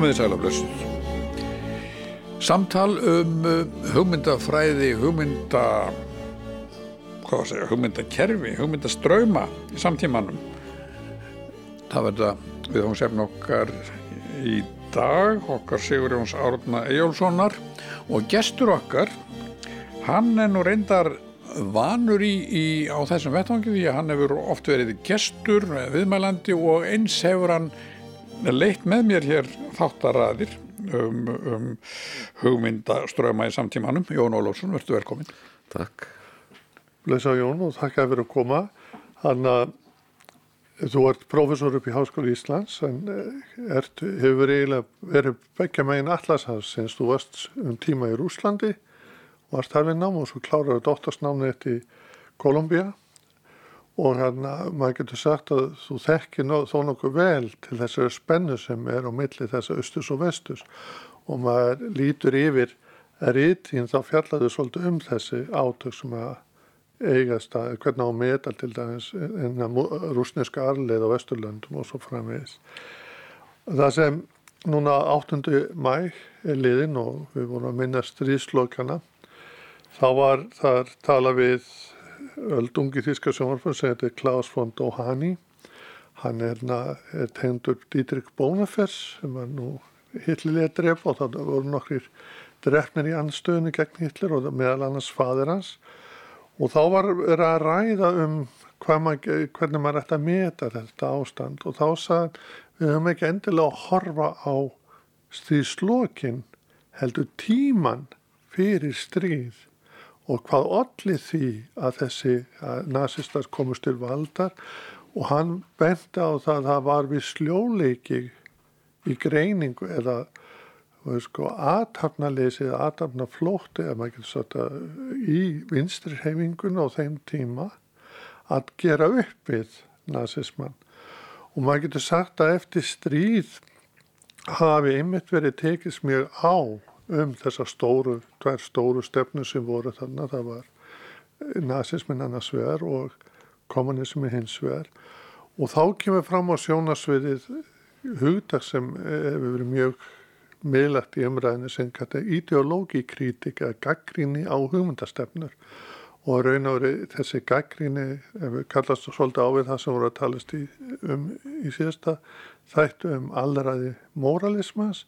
Komið þið sælaflössuð. Samtal um uh, hugmyndafræði, hugmynda, hvað segja, hugmyndakerfi, hugmyndaströyma í samtímanum. Það verða við hún sefn okkar í dag, okkar Sigur Jóns Árna Ejjólfssonar og gestur okkar, hann er nú reyndar vanur í, í, á þessum vettvangi því að hann hefur oft verið gestur, viðmælandi og eins hefur hann leitt með mér hér þáttaraðir um, um hugmyndaströma í samtímanum. Jón Ólófsson, verður velkomin. Takk. Blessa Jón og takk að vera að koma. Þannig að þú ert profesor upp í Háskóli Íslands en eh, ert, hefur eiginlega verið begja megin allarsans sinns þú varst um tíma í Rúslandi varst þar við nám og svo kláraði dóttarsnámið þetta í Kolumbia og hérna maður getur sagt að þú þekkir nóg, þó nokkuð vel til þessari spennu sem er á milli þessa austus og vestus og maður lítur yfir rítin þá fjallaðu svolítið um þessi átök sem að eigast að hvernig á metal til dæmis að rúsneska arleið á Vesturlöndum og svo framvegis. Það sem núna 8. mæ er liðin og við vorum að minna stríðslokana þá var þar tala við öldungi þíska sjónvarpun sem heitir Klaus von Dohani hann er, er tegndur Dietrich Bonafers sem var nú hitlilega dref og það voru nokkrir drefnir í anstöðinu gegn Hitler og meðal annars fadir hans. Og þá var að ræða um maður, hvernig maður ætti að meta þetta ástand. Og þá sagði við höfum ekki endilega að horfa á stríðslokin heldur tíman fyrir stríð og hvað allir því að þessi nazistar komust til valdar? Og hann benti á það að það var við sljóleiki í greiningu eða sko, aðtapnaleysið, aðtapnaflótti ef maður getur sagt að í vinstrirhefingun á þeim tíma að gera upp við nazismann og maður getur sagt að eftir stríð hafi einmitt verið tekist mjög á um þessar stóru, tvær stóru stefnu sem voru þarna, það var nazismin annars vegar og kommunismi hins vegar. Og þá kemur fram á sjónasviðið hugdag sem hefur verið mjög meðlagt í umræðinu sem kalla ideológikritik eða gaggríni á hugmyndastefnur og raun og verið þessi gaggríni kallast svolítið ávið það sem voru að talast í, um í síðasta þættu um allræði moralismas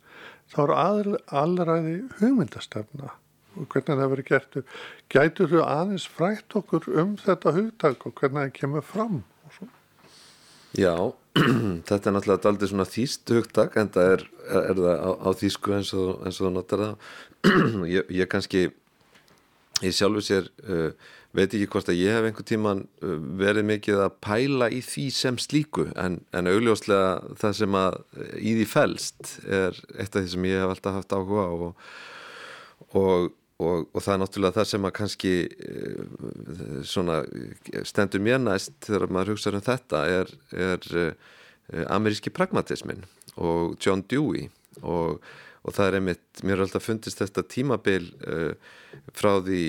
þá eru allræði hugmyndastefna. Og hvernig það verið gert gætur þú aðeins frætt okkur um þetta hugtak og hvernig það kemur fram Já þetta er náttúrulega aldrei svona þýst hugtak en það er, er það á, á þýsku eins og, og notar það. Ég, ég kannski ég sjálfur sér uh, veit ekki hvort að ég hef einhver tíman uh, verið mikið að pæla í því sem slíku en, en augljóslega það sem að í því fælst er eitt af því sem ég hef alltaf haft áhuga og, og Og, og það er náttúrulega það sem að kannski uh, svona, stendur mér næst þegar maður hugsaður um þetta er, er uh, ameríski pragmatismin og John Dewey og, og það er einmitt, mér er alltaf fundist þetta tímabil uh, frá því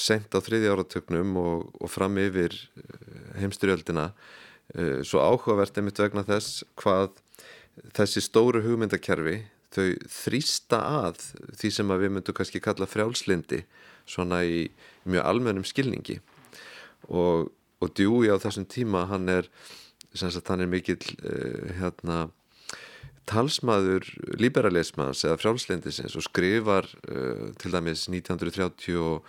sent á þriði áratöknum og, og fram yfir heimstyrjöldina svo áhugavert einmitt vegna þess hvað þessi stóru hugmyndakerfi þau þrýsta að því sem að við myndum kannski kalla frjálslindi svona í mjög almennum skilningi. Og, og Dewey á þessum tíma hann er, sagt, hann er mikill uh, hérna, talsmaður liberalismans eða frjálslindisins og skrifar uh, til dæmis 1934 uh,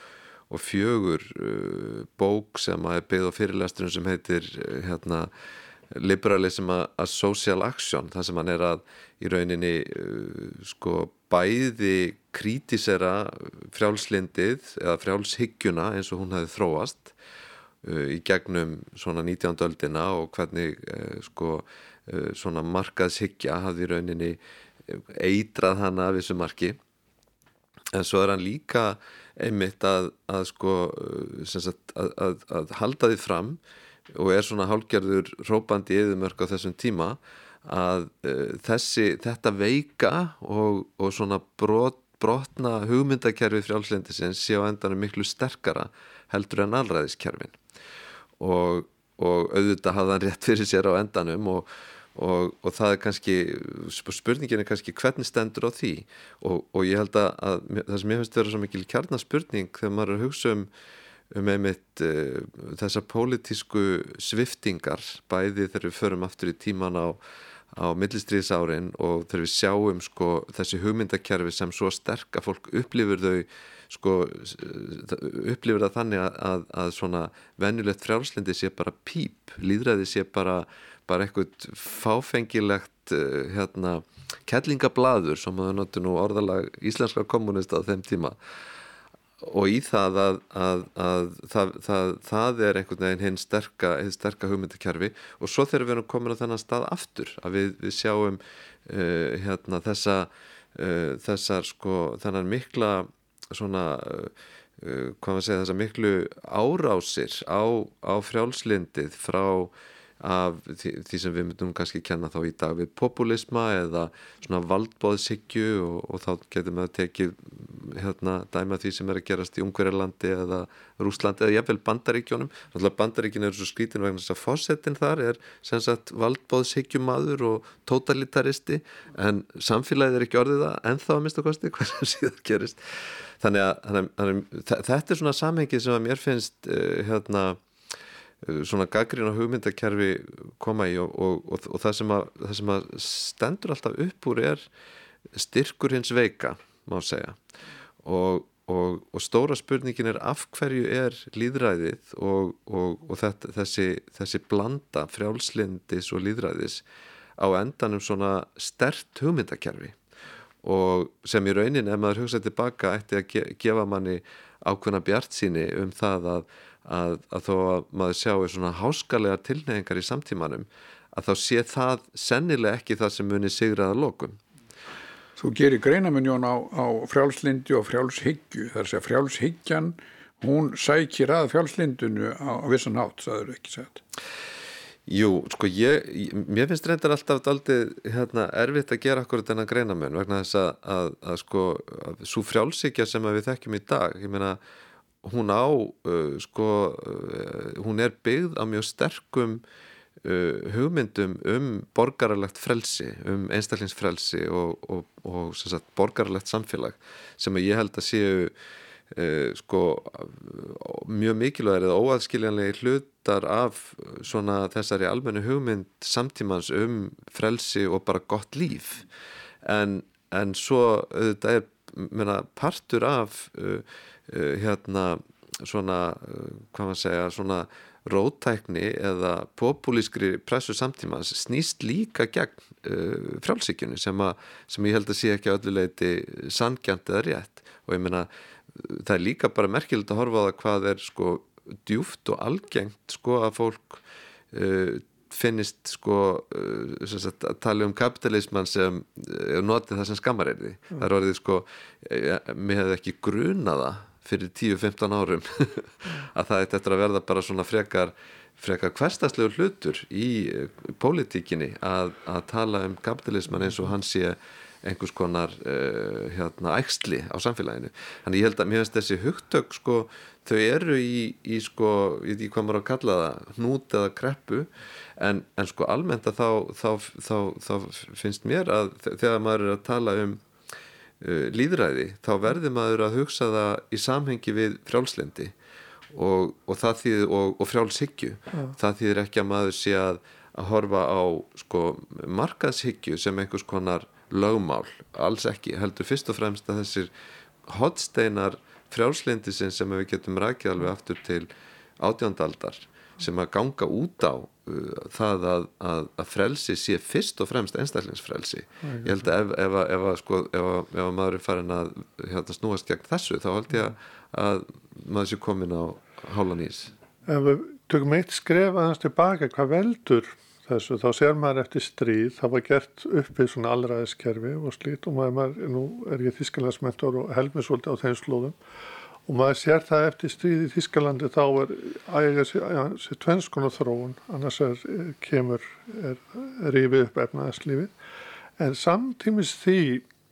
bók sem að er beigð á fyrirlesturum sem heitir hérna liberalism as social action það sem hann er að í rauninni uh, sko bæði krítisera frjálslindið eða frjálshyggjuna eins og hún hefði þróast uh, í gegnum svona 19. öldina og hvernig uh, sko uh, svona markaðshyggja hafði rauninni eitrað hana af þessu marki. En svo er hann líka einmitt að, að sko uh, sagt, að, að, að halda því fram og er svona hálgerður rópandi eðumörk á þessum tíma að þessi, þetta veika og, og svona brot, brotna hugmyndakerfi frjálslendisins sé á endanum miklu sterkara heldur en allræðiskerfin og, og auðvitað hafði hann rétt fyrir sér á endanum og, og, og það er kannski spurningin er kannski hvernig stendur á því? Og, og ég held að, að það sem ég finnst vera svo mikil kjarnaspurning þegar maður er að hugsa um um einmitt uh, þessar pólitísku sviftingar bæði þegar við förum aftur í tíman á, á millistriðsárin og þegar við sjáum sko, þessi hugmyndakerfi sem svo sterk að fólk upplifur þau sko, upplifur það þannig að, að, að svona venjulegt frjálslindi sé bara píp, líðræði sé bara, bara eitthvað fáfengilegt uh, hérna, kettlingablaður sem að það notur nú orðalag íslenska kommunista á þeim tíma. Og í það að, að, að það, það, það er einhvern veginn hinn sterka, sterka hugmyndakerfi. Og svo þegar við erum komin á þennan stað aftur að við, við sjáum uh, hérna, þessa uh, þessar sko þennan mikla svona uh, hvað maður segja þessar miklu árásir á, á frjálslindið frá af því, því sem við myndum kannski kenna þá í dag við populisma eða svona valdbóðshyggju og, og þá getum við að tekið hérna dæma því sem er að gerast í Ungverjarlandi eða Rúslandi eða jafnvel Bandaríkjónum Bandaríkin eru svo skrítin vegna þess að fósettin þar er sem sagt valdbóðshyggjumadur og totalitaristi en samfélagið er ekki orðið það en þá að mista kosti hvað sem síðan gerist. Þannig að, þannig að, þannig að þetta er svona samhengið sem að mér finnst uh, hérna Eh, svona gaggrín og hugmyndakerfi koma í og, og, og, og það, sem að, það sem að stendur alltaf upp úr er styrkur hins veika má segja. Og stóra spurningin er af hverju er líðræðið og þetta, þessi, þessi blanda frjálslindis og líðræðis á endanum svona stert hugmyndakerfi. Og sem í raunin ef maður hugsaði tilbaka ætti að gefa manni ákveðna bjart síni um það að að, að þó að maður sjáu svona háskalega tilneyingar í samtímanum að þá sé það sennilega ekki það sem munir sigraða lokum. Þú gerir greinamunjón á, á frjálslindi og frjálshyggju þar sé að frjálshyggjan hún sækir að frjálslindinu á, á vissan hátt, það eru ekki sett. Jú, sko ég, mér finnst reyndar alltaf aldrei hérna, erfitt að gera akkurat þennan greinamun vegna þess að, að, að sko, svo frjálshyggja sem við þekkjum í dag, ég meina hún á uh, sko, uh, hún er byggð á mjög sterkum uh, hugmyndum um borgaralegt frelsi, um einstaklingsfrelsi og, og, og sagt, borgaralegt samfélag sem ég held að séu uh, sko mjög mikilvægir eða óaðskiljanlega hlutar af svona þessari almennu hugmynd samtímans um frelsi og bara gott líf. En, en svo þetta er menna, partur af uh, hérna svona, uh, hvað maður segja, svona rótækni eða populískri pressu samtímas snýst líka gegn uh, frjálsíkjunu sem, sem ég held að sé ekki á öllu leiti sangjant eða rétt og ég meina það er líka bara merkilegt að horfa á það hvað er sko djúft og algengt sko að fólk uh, finnist sko uh, sagt, að tala um kapitalisman sem notið það sem skammar er því mm. það er orðið sko, eh, mér hefði ekki grunaða fyrir 10-15 árum að það eitt eftir að verða bara svona frekar frekar hverstastlegu hlutur í uh, pólitíkinni að, að tala um kapitalisman eins og hann sé einhvers konar uh, hérna, ægsli á samfélaginu. Þannig ég held að mér finnst þessi hugtök sko, þau eru í, í sko, ég veit ekki hvað maður að kalla það, hnút eða kreppu en, en sko almennt að þá, þá, þá, þá finnst mér að þegar maður er að tala um líðræði þá verður maður að hugsa það í samhengi við frjálslindi og, og, og, og frjálshyggju. Ja. það þýðir ekki að maður sé að, að horfa á sko markaðshyggju sem einhvers konar lögmál, alls ekki. Heldur fyrst og fremst að þessir hotsteinar frjálslindisinn sem við getum rækið alveg aftur til átjándaldar sem að ganga út á uh, það að, að, að frelsi sé fyrst og fremst einstaklingsfrelsi. Ég held að ef, ef, ef, sko, ef að maður er farin að hérna, snúast gegn þessu þá held ég að, að maður sé komin á hálan ís. Ef við tökum eitt skref aðeins tilbaka, hvað veldur þessu, þá ser maður eftir stríð, það var gert uppið svona allraðiskerfi og slít og maður, nú er ég þískalansmentor og held mér svolítið á þeim slóðum og maður sér það eftir stríð í Þískalandi þá er ægir sér tvennskona þróun, annars er, kemur, er, er rífið upp efnaðarslífið en samtímis því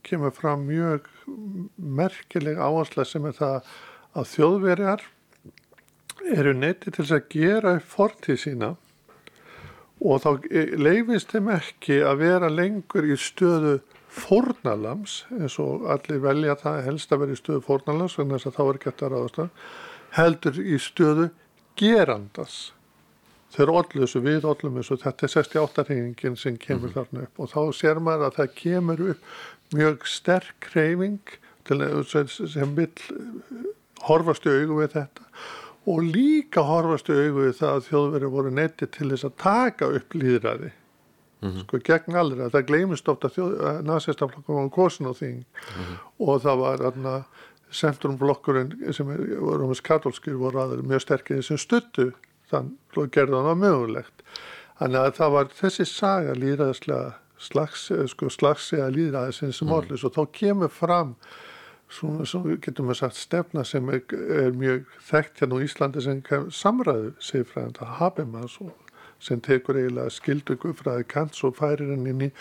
kemur fram mjög merkileg áhersla sem er það að þjóðverjar eru neyti til að gera upp fortíð sína. Og þá leifist þeim ekki að vera lengur í stöðu fórnalams eins og allir velja það helst að vera í stöðu fórnalams en þess að þá er gett að ráðast heldur í stöðu gerandas þau eru allir þessu við allir þessu þetta er 68 reyningin sem kemur mm -hmm. þarna upp. Og þá sér maður að það kemur upp mjög sterk reyning sem vil horfast í augu við þetta og líka horfast í augu við það að þjóðveri voru netti til þess að taka upp líðræði mm -hmm. sko gegn allra, það gleymist ofta nazistaflokkum á kosin og þing mm -hmm. og það var aðna centrumflokkurinn sem er, voru um katolskir voru aðeins mjög sterkir sem stuttu þann og gerði hann á mögulegt þannig að það var þessi saga líðræðslega slags, sko, slags eða líðræðisins sem orðlis mm. og þá kemur fram svona sem getum við sagt stefna sem er, er mjög þekkt hérna á Íslandi sem samræðu segfræðanda Habermas sem tekur eiginlega skildu guðfræði kants og færir henni inn í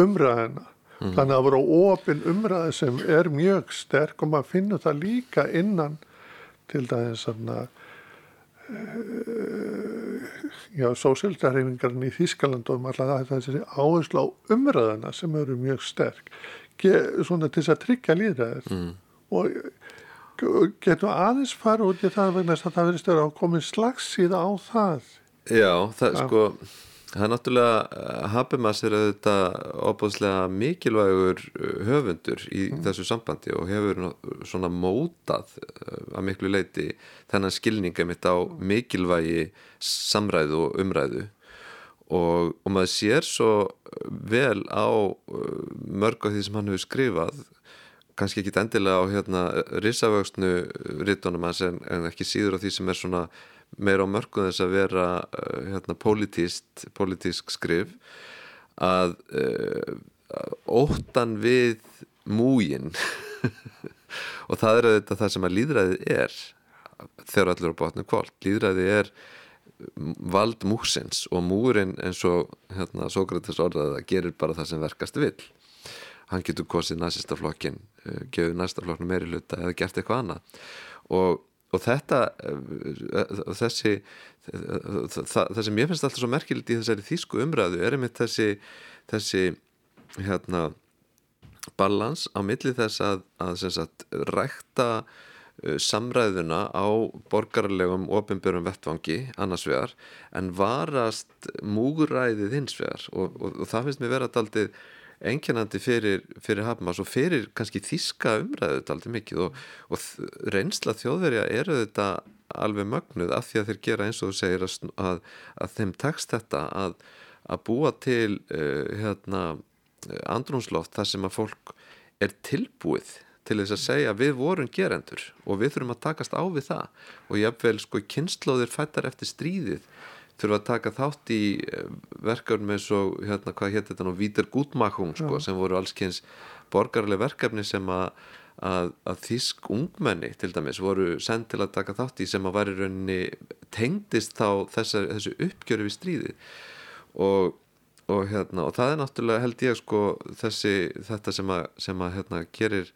umræðina mm. þannig að það voru ofin umræði sem er mjög sterk og maður finnur það líka innan til dæðins svona uh, já, sósildarifingarinn í Þískalandum alltaf þessi áherslu á umræðina sem eru mjög sterk svona til þess að tryggja líðræðir mm. og getum aðeins fara út í það vegna að það verðist að vera komin slags síða á það Já, það er sko það er náttúrulega, eh, Habermas er auðvitað óbúðslega mikilvægur eh, höfundur í mm. þessu sambandi og hefur svona mótað eh, að miklu leiti þennan skilninga mitt á mikilvægi samræðu og umræðu. Og, og maður sér svo vel á mörg af því sem hann hefur skrifað kannski ekki endilega á hérna risavöxnu rittunum hans en, en ekki síður á því sem er svona meira á mörgum þess að vera uh, hérna politíst, politísk skrif að uh, óttan við múin og það er auðvitað það sem að líðræðið er þegar allir á bátnum kvöld líðræðið er vald músins og múrin eins og hérna, Sókrates orðaði að gerir bara það sem verkast vil hann getur kosið næstaflokkin uh, gefið næstaflokknu meiri luta eða gert eitthvað annað. Og, og þetta uh, þessi það sem ég finnst alltaf svo merkilegt í þessari þýsku umræðu er einmitt þessi þessi hérna balans á milli þess að, að sagt, rækta Uh, samræðuna á borgarlegum ofinbjörnum vettvangi annars vegar en varast múguræðið hins vegar og, og, og það finnst mér vera daldið enginandi fyrir, fyrir Habermas og fyrir kannski þíska umræðu daldið mikið og, og reynsla þjóðverja eru þetta alveg mögnuð af því að þeir gera eins og þú segir að, að, að þeim tekst þetta að, að búa til uh, hérna, andrúnsloft þar sem að fólk er tilbúið til þess að segja við vorum gerendur og við þurfum að takast á við það. Og jáfnveil sko kynnslóðir fættar eftir stríðið þurfum að taka þátt í eh, verkefni eins og hérna hvað hétt þetta nú Víter Gutmachung sko sem voru allskyns borgarlega verkefni sem að, að, að þísk ungmenni til dæmis voru sendt til að taka þátt í sem að væri rauninni tengdist þá þessa, þessu uppgjöru við stríðið. Og og hérna og það er náttúrulega held ég sko þessi þetta sem að, sem að hérna gerir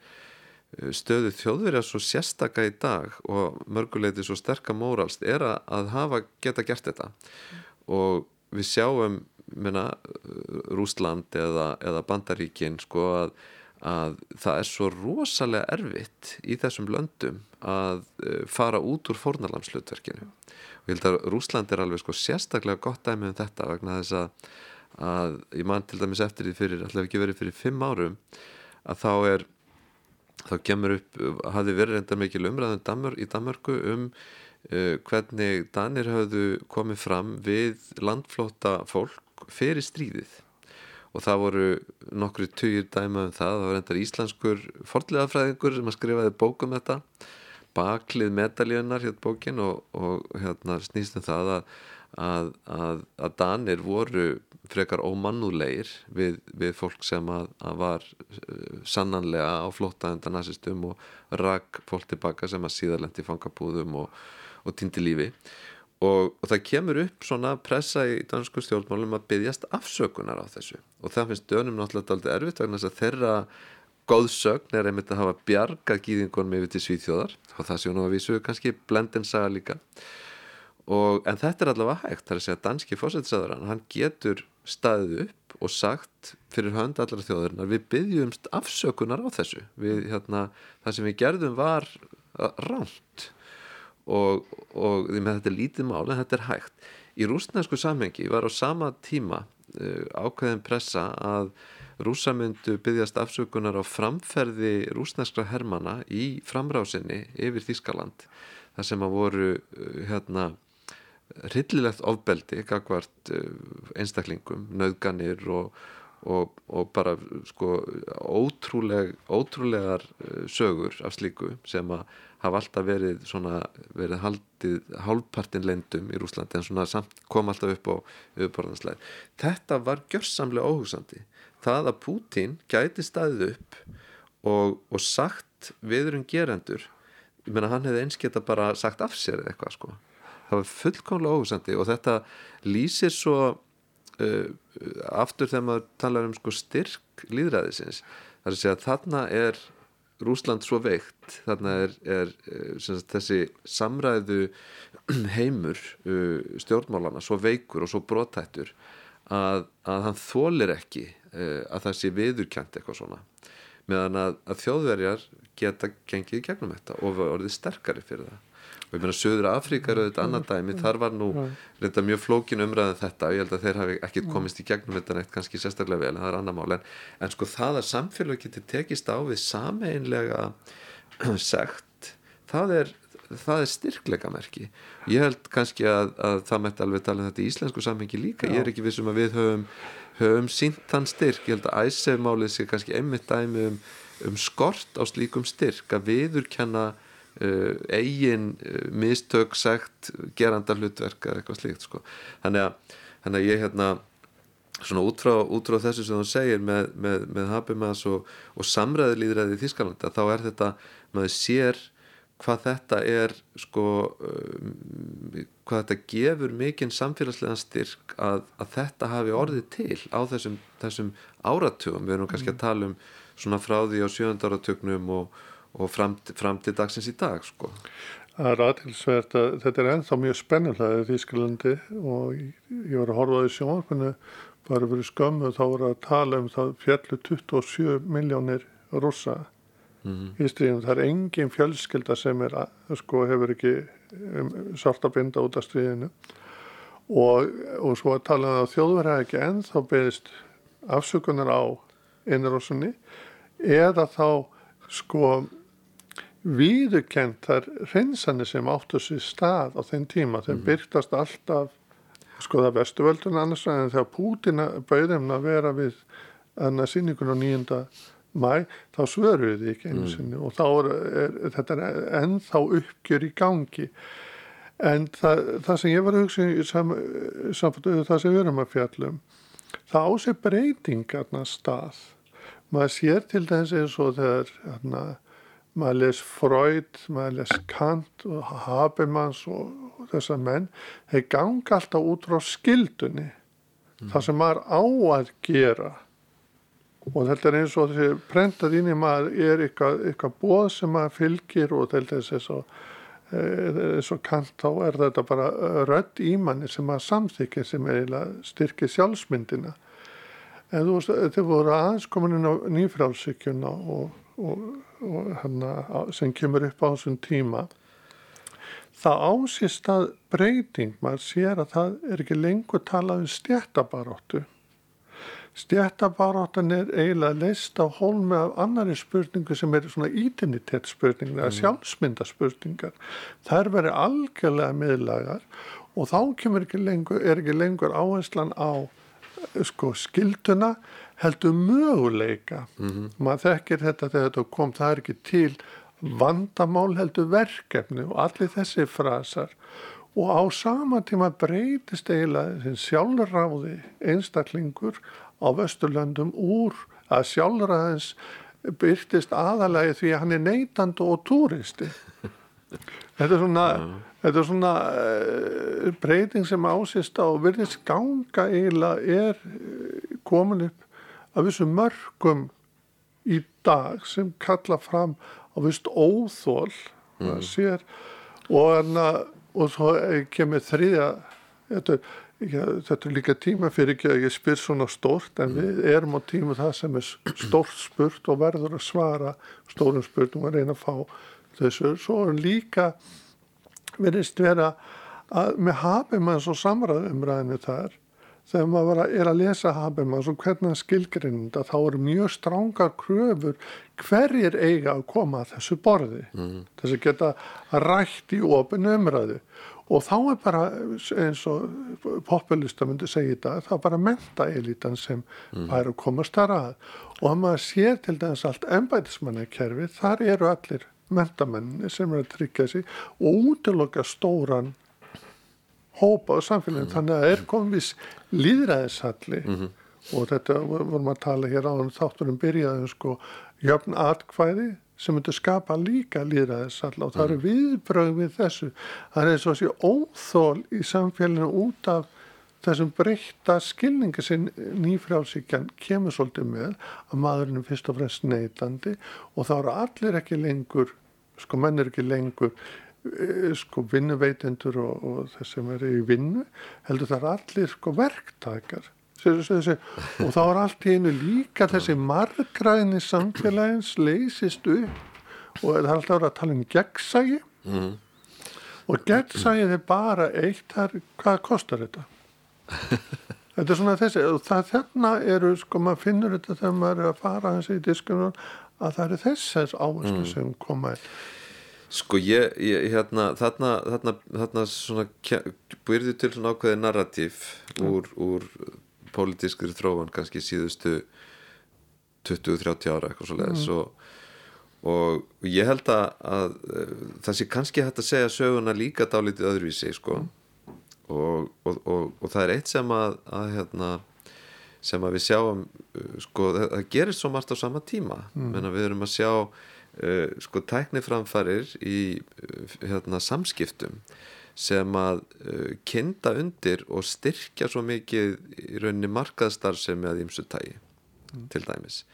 stöðu þjóðverja svo sérstaka í dag og mörguleiti svo sterka móralst er að hafa geta gert þetta. Og við sjáum minna, Rúsland eða, eða Bandaríkin sko að, að það er svo rosalega erfitt í þessum löndum að eh, fara út úr fórnalamslutverkinu og ég held að Rúsland er alveg sko sérstaklega gott dæmi um þetta vegna þess að, að ég man til dæmis eftir því fyrir, alltaf ekki verið fyrir fimm árum að þá er þá kemur upp, hafi verið reyndar mikil umræðan Danmör, í Danmörku um uh, hvernig Danir hafðu komið fram við landflóta fólk fyrir stríðið. Og það voru nokkru tugir dæma um það, það var reyndar íslenskur forðlegafræðingur sem að skrifaði bókum þetta. Baklið medaljönar hér bókin og, og hérna snýstum það að að, að, að Danir voru frekar ómannúleir við, við fólk sem að, að var uh, sannanlega á flotta undan nazistum og rak fólk tilbaka sem að síðarlendi fangabúðum og, og týndi lífi. Og, og það kemur upp svona pressa í dansku stjórnmálum að byggjast afsökunar á þessu. Og það finnst dönum náttúrulega aldrei erfitt vegna þess að þeirra góðsögn er einmitt að hafa bjarga gýðingunum yfir til Svíþjóðar. Og það séu nú að vísu kannski blendensaga líka og, en þetta er allavega hægt það er að segja að danski fósættisæðurann hann getur staðið upp og sagt fyrir hönd allar þjóðurinnar við byggjumst afsökunar á þessu. Við, hérna, það sem við gerðum var ránt og, og því með þetta er lítið mál en þetta er hægt. Í rúsnesku samhengi var á sama tíma uh, ákveðin pressa að rúsa myndu byggjast afsökunar á framferði rúsneskra hermana í framrásinni yfir Þískaland þar sem að voru uh, hérna rillilegt ofbeldi gagvart uh, einstaklingum, nöðganir og, og, og bara sko ótrúleg, ótrúlegar uh, sögur af slíku sem að hafa alltaf verið svona verið haldið hálfpartin lendum í Rúslandi en svona samt kom alltaf upp á auðborðanslæð. Þetta var gjörsamlega óhugsandi. Það að Pútín gæti staðið upp og, og sagt viðurum gerendur ég menna hann hefði einsketa bara sagt af sér eitthvað sko það var fullkomlega óhúsandi og þetta lýsir svo uh, aftur þegar maður talar um sko styrk líðræðisins það er að segja þarna er Rúsland svo veikt þarna er, er uh, sagt, þessi samræðu heimur uh, stjórnmálana svo veikur og svo brotættur að, að hann þólir ekki uh, að það sé viðurkjant eitthvað svona. Meðan að, að þjóðverjar geta gengið gegnum þetta og orðið sterkari fyrir það og ég meina Söður Afríkar og þetta annað dæmi. Þar var nú reynda mjög flókin umræðan um þetta. Og ég held að þeir hafi ekkert komist í gegnum þetta neitt kannski sérstaklega vel en það er annar mál. En, en sko það að samfélag getur tekist á við sameinlega segt það er, það er styrkleika merki ég held kannski að, að það mætti alveg tala um þetta í íslensku samhengi líka. Já. ég er ekki vissum að við höfum, höfum sínt þann styrk, ég held að æsefmálið sé kannski einmitt dæmi um, um skort á slíkum styrk að viðurkenna eigin uh, mistök sagt geranda hlutverk eða eitthvað slíkt sko. þannig, að, þannig að ég hérna svona út frá, út frá þessu sem þú segir með, með, með Habermas og, og samræðilíðræði í Þískalanda þá er þetta, maður sér hvað þetta er sko um, hvað þetta gefur mikinn samfélagslegan styrk að, að þetta hafi orðið til á þessum, þessum áratugum, við erum kannski að tala um svona frá því á sjöndarátugnum og og fram, fram til dagsins í dag sko. Það er aðtilsvert að þetta er ennþá mjög spennulega í Þýskalandi og ég var að horfa á því sjónarkunni bara fyrir skömmu þá voru að tala um það fjallu 27 miljónir rúsa mm -hmm. í stríðum. Það er engin fjölskylda sem er sko hefur ekki um, svarta binda út af stríðinu og, og svo að tala um að þjóðverða ekki ennþá beðist afsökunar á innrúsunni eða þá sko viðukent þar hreinsanir sem áttu sér stað á þenn tíma þeim mm. byrtast alltaf sko það vestuvöldun annars en þegar Pútina bauðum að vera við annað síningun á nýjunda mæ þá svöruðu þið ekki einu mm. sinni mm. og þá er, er þetta er ennþá uppgjör í gangi en það, það sem ég var að hugsa í sam, samfóttuðu það sem við erum að fjallum það ásið breytingarna stað maður sér til þess eins og þegar hérna maður les Freud, maður les Kant og Habermas og, og þessar menn, þeir ganga alltaf út frá skildunni mm. það sem maður á að gera og þetta er eins og þessi prentað inn í maður er eitthvað, eitthvað bóð sem maður fylgir og til þess eins og eins og Kant þá er þetta bara rödd ímanni sem maður samþykir sem eiginlega styrkir sjálfsmyndina en þú veist, þau voru aðeins komin inn á nýfrálsíkjuna og og, og hana, sem kemur upp á þessum tíma það ásist að breyting, maður sér að það er ekki lengur talað um stjættabaróttu stjættabaróttan er eiginlega leist á hólmi af annari spurningu sem er svona identitetsspurningar eða mm. sjálfsmyndaspurningar. Þær verið algjörlega miðlagar og þá kemur ekki lengur, er ekki lengur áherslan á sko skilduna heldur möguleika mm -hmm. maður þekkir þetta þegar þetta kom það er ekki til vandamál heldur verkefni og allir þessi frasar og á sama tíma breytist eiginlega sjálfráði einstaklingur á Vesturlöndum úr að sjálfræðins byrtist aðalagi því að hann er neytand og túristi þetta er svona, ja. þetta er svona uh, breyting sem ásist á virðist ganga eiginlega er eh, komin upp af þessum mörgum í dag sem kalla fram á vist óþól mm. sér, og, hana, og svo eh, kemur þriðja þetta, já, þetta er líka tíma fyrir ekki að ég spyr svona stórt en við erum á tíma það sem er stórt spurt og verður að svara stórum spurtum og reyna að fá þessu. Svo er líka verðist vera að með Habermanns og samræðumræðinu þar þegar maður að, er að lesa Habermanns og hvernig hann skilgrinda þá eru mjög strángar kröfur hverjir eiga að koma að þessu borði mm. þess að geta rætt í ofin umræðu og þá er bara eins og populista myndi segja þetta þá er bara mentaelitan sem mm. er að koma starrað og að maður sér til þess allt ennbætismannakerfi þar eru allir mentamenni sem er að tryggja sig og útlokka stóran hópa á samfélaginu mm. þannig að það er komið líðræðishalli mm -hmm. og þetta vorum að tala hér á þátturum byrjaðum sko jöfn atkvæði sem myndi skapa líka líðræðishall og það eru mm. viðbröð við þessu það er eins og þessi óþól í samfélaginu út af þessum breyta skilningi sem nýfrjálsíkjan kemur svolítið með að maðurinn er fyrst og fremst neytandi og þá eru allir ekki lengur sko menn er ekki lengur sko vinnuveitendur og, og þess sem er í vinnu heldur það er allir sko verktakar og þá er allt í einu líka þessi margræðinni samfélagins leysist upp og það er alltaf að tala um gegnsægi mm. og gegnsægið er bara eitt þar, hvað kostar þetta þetta er svona þessi og það þarna eru sko maður finnur þetta þegar maður er að fara hans í diskunum að það eru þessars áherslu mm. sem komaði Sko ég, ég hérna, þarna, þarna, þarna svona byrðu til svona ákveði narratív úr, úr pólitískri þróan kannski síðustu 20-30 ára eitthvað svo leiðis mm. og, og ég held að, að það sé kannski hægt að segja söguna líka dálítið öðruvísi sko mm. og, og, og það er eitt sem að, að hérna sem að við sjáum sko það gerist svo margt á sama tíma mm. við erum að sjá sko tækniframfarir í uh, hérna, samskiptum sem að uh, kinda undir og styrkja svo mikið í rauninni markaðstarfsemi að ímsu tægi mm. til dæmis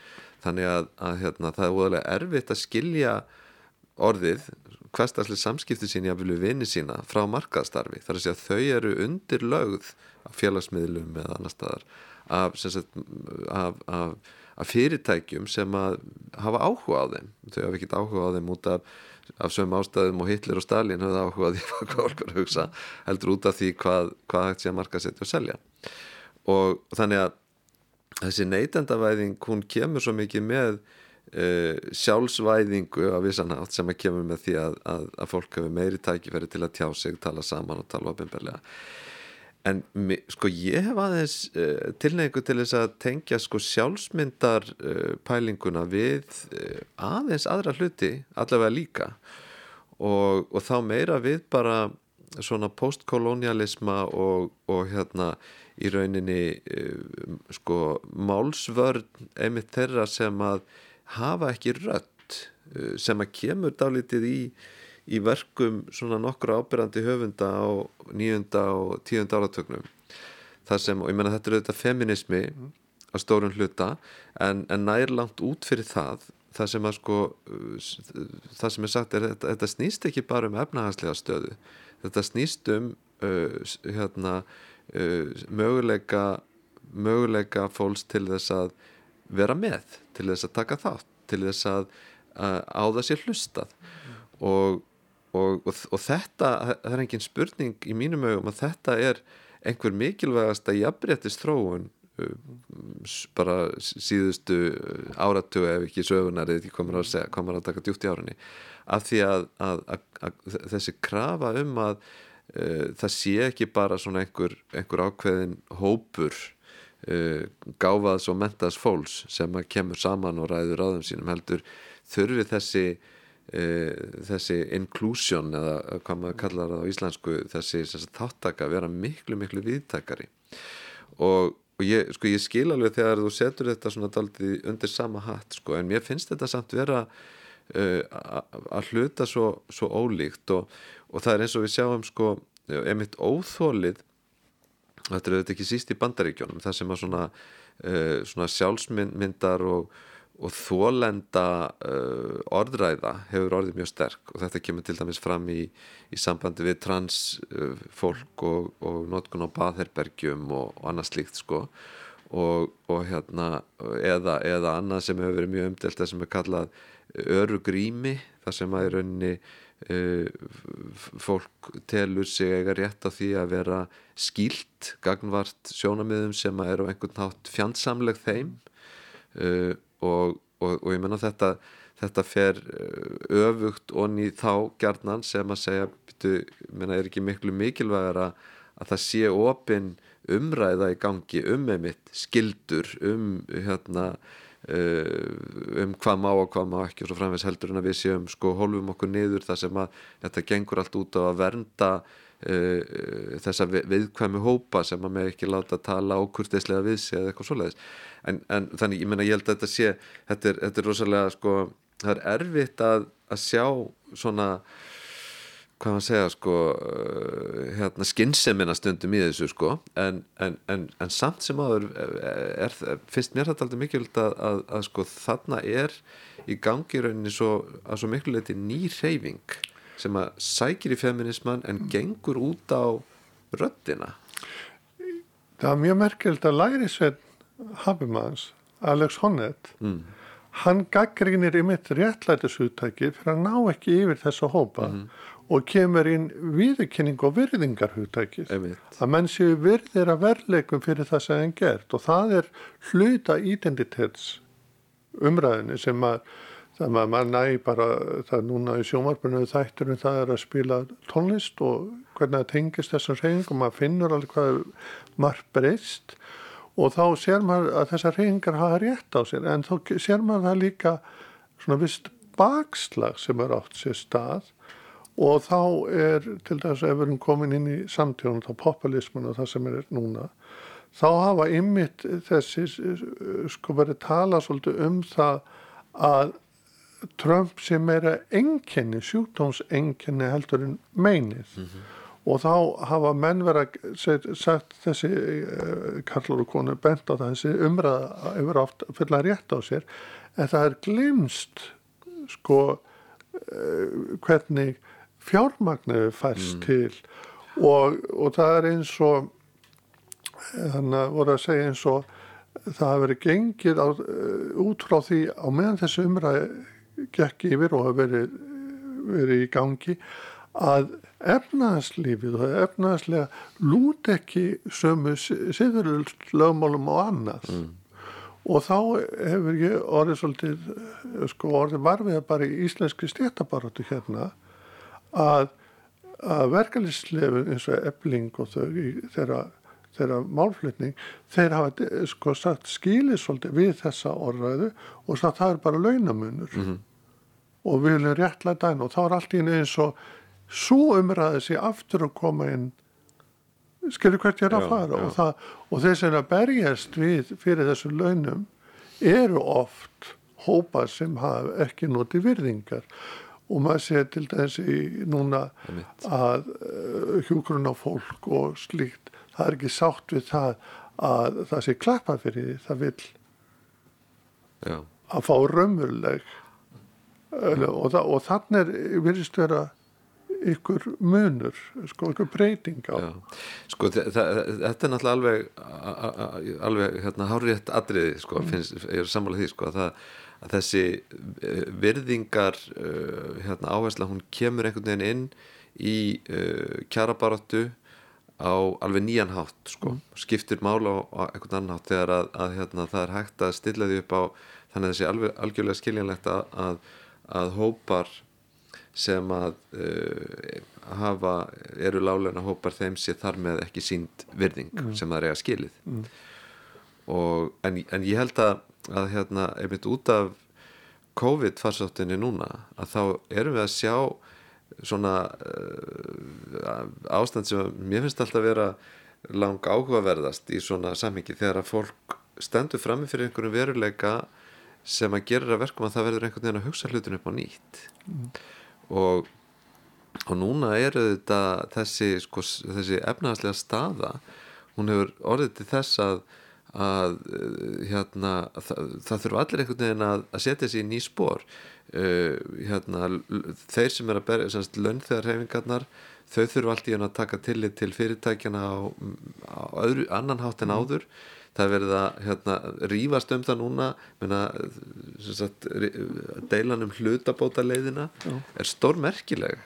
þannig að, að hérna, það er óðarlega erfitt að skilja orðið hverstasli samskipti sín ég að vilja vinni sína frá markaðstarfi þar að segja að þau eru undir lögð af félagsmiðlum eða annar staðar af, sagt, af, af af fyrirtækjum sem að hafa áhuga á þeim. Þau hafa ekkert áhuga á þeim út af, af sögum ástæðum og Hitler og Stalin hafði áhuga á því hvað að hugsa heldur út af því hvað, hvað hægt sé að marka setja og selja. Og þannig að þessi neytendavæðing hún kemur svo mikið með uh, sjálfsvæðingu af vissanátt sem að kemur með því að, að, að fólk hefur meiri tækifæri til að tjá sig, tala saman og tala ofinbarlega En sko ég hef aðeins uh, tilneingu til þess að tengja sko sjálfsmyndar uh, pælinguna við uh, aðeins aðra hluti allavega líka. Og, og þá meira við bara svona postkolonialisma og, og hérna í rauninni sko málsvörn einmitt þeirra sem að hafa ekki rött sem að kemur dálítið í í verkum svona nokkru ábyrrandi höfunda á nýjunda og tíunda áratögnum það sem, og ég menna þetta er auðvitað feminismi að stórun hluta en, en nær langt út fyrir það það sem að sko það sem er sagt er þetta, þetta snýst ekki bara um efnahanslega stöðu. Þetta snýst um uh, hérna uh, möguleika möguleika fólks til þess að vera með, til þess að taka þátt til þess að uh, á það sé hlustað. Og og, og, og þetta, það er engin spurning í mínum augum að þetta er einhver mikilvægast að jafnréttist þróun uh, bara síðustu áratu ef ekki sögunar eða ekki komur að segja, komur að taka djútt í árunni. Af því að, að, að, þessi krafa um að uh, það sé ekki bara svona einhver, einhver ákveðin hópur uh, gáfaðs og mentaðs fólks sem að kemur saman og ræður þeim sínum heldur þurfi þessi þessi inclusion eða hvað maður kallar það á íslensku þessi, þessi þáttaka vera miklu miklu viðtakari og, og ég, sko, ég skil alveg þegar þú setur þetta svona daldið undir sama hatt sko, en mér finnst þetta samt vera uh, að hluta svo, svo ólíkt og, og það er eins og við sjáum sko, emitt óþólið þetta er þetta ekki síst í bandaríkjónum það sem að svona, uh, svona sjálfsmyndar og og þólenda uh, orðræða hefur orðið mjög sterk. Og þetta kemur til dæmis fram í, í sambandi við trans uh, fólk og, og notkun á baðherbergjum og, og annað slíkt sko. Og, og hérna eða, eða annað sem hefur verið mjög umdelt það sem er kallað örugrými þar sem að í rauninni uh, fólk telur sig eiga rétt á því að vera skýlt gagnvart sjónamiðum sem að eru á einhvern nátt fjandsamleg þeim. Uh, og, og, og ég menna þetta þetta fer öfugt onni þá gjarnan sem að segja byrju, menna, er ekki miklu mikilvægar að, að það sé opin umræða í gangi um einmitt skildur um hérna um hvað má og hvað má ekki og svo framvegs heldur en að við séum sko hólfum okkur niður þar sem að þetta gengur allt út á að vernda uh, þessa viðkvæmi hópa sem að með ekki láta tala ákurteislega við sig eða eitthvað svoleiðis. En, en þannig ég menna ég held að þetta sé þetta er, þetta er rosalega sko það er erfitt að, að sjá svona hvað maður segja sko hérna skynnsemina stundum í þessu sko. En, en, en, en samt sem aður er, finnst mér þetta aldrei mikilvægt að, að, að sko þarna er í gangi rauninni svo að svo miklu leiti ný reyfing sem að sækir í feminisman en gengur út á röddina? Það er mjög merkjöld að læri sveinn Habimanns, Alex Honnett mm. hann gaggrinir í mitt réttlætishugtæki fyrir að ná ekki yfir þessa hópa mm. og kemur inn viðurkenning og virðingarhugtækis að menn séu virðir að verleikum fyrir það sem henn gert og það er hluta identitets umræðinu sem að það að maður næ bara það núna í sjómarpunum þætturum það er að spila tónlist og hvernig það tengist þessum reyngum maður finnur alveg hvað marg breyst og þá sér maður að þessar reyningar hafa rétt á sér en þá sér maður það líka svona vist bakslag sem er átt sér stað og þá er til að ef við erum komin inn í samtíðunum þá populismun og það sem er núna þá hafa ymmit þessi sko verið tala svolítið um það að Trump sem er að enginni, sjúkdómsenginni heldur en meinið. Mm -hmm og þá hafa menn verið sagt þessi uh, karlur og konu bent á þessi umræða yfir átt fulla rétt á sér en það er glimst sko uh, hvernig fjármagnu færst mm. til. Og, og það er eins og þannig að voru að segja eins og það hafi verið gengið á, út frá því á meðan þessi umræði gekk yfir og hafi verið, verið í gangi að efnaðslífið og efnaðslega lút ekki sömu siðurlögmálum og annars mm. og þá hefur ég orðið svolítið sko orðið varfið bara í íslenski stéttabaratu hérna að, að verkefliðslefin eins og ebling og þau þeirra, þeirra málflutning þeir hafa sko sagt skilið svolítið við þessa orðræðu og sagt það er bara launamunur. Mm -hmm. og við viljum réttlega dæna og þá er allt í eins og svo umræði sér aftur að koma inn. Skilur hvert ég er að fara? Og, það, og þeir sem að berjast við fyrir þessu launum eru oft hópa sem hafa ekki notið virðingar. Og maður sé til dæmis í núna að uh, hjúgrunna fólk og slíkt það er ekki sátt við það að það sé klappa fyrir því það vil Já. að fá raumurleg og, og þannig er virðist vera ykkur munur, sko, ykkur breyting á. Já. Sko, þetta er náttúrulega alveg, alveg hérna, hárétt atriði, sko, mm. finnst, ég er sammálað því, sko, að, það, að þessi eh, virðingar, uh, hérna, áhersla, hún kemur einhvern veginn inn í uh, kjarabaratu á alveg nýjan hátt, sko, mm. skiptir mála á, á einhvern annan hátt þegar að, að hérna, það er hægt að stilla því upp á, þannig að þessi alveg algjörlega skiljanlegt að, að hópar sem að uh, hafa, eru láleina hópar þeim sé þar með ekki sínd virðing mm. sem það er að skilið mm. og, en, en ég held að, að hérna, einmitt út af COVID farsáttinni núna að þá erum við að sjá svona uh, ástand sem mér finnst alltaf að vera lang áhugaverðast í svona samhengi. Þegar að fólk stendur frammi fyrir einhverjum veruleika sem að gera verkum að það verður einhvern veginn að hugsa hlutin upp á nýtt. Mm og, og núna eru þetta þessi, sko, þessi efnaðslega staða hún hefur orðið til þess að að uh, hérna, það, það þurfa allir einhvern veginn að, að setja sér í ný spór uh, hérna, þeir sem er að berja semst launþegar hefingarnar þau þurfa allt í hann að taka tillit til fyrirtækjana á, á öðru, annan hátt en áður. Það er verið að hérna, rífast um það núna menna, sagt, deilan um hlutabóta leiðina er stórmerkileg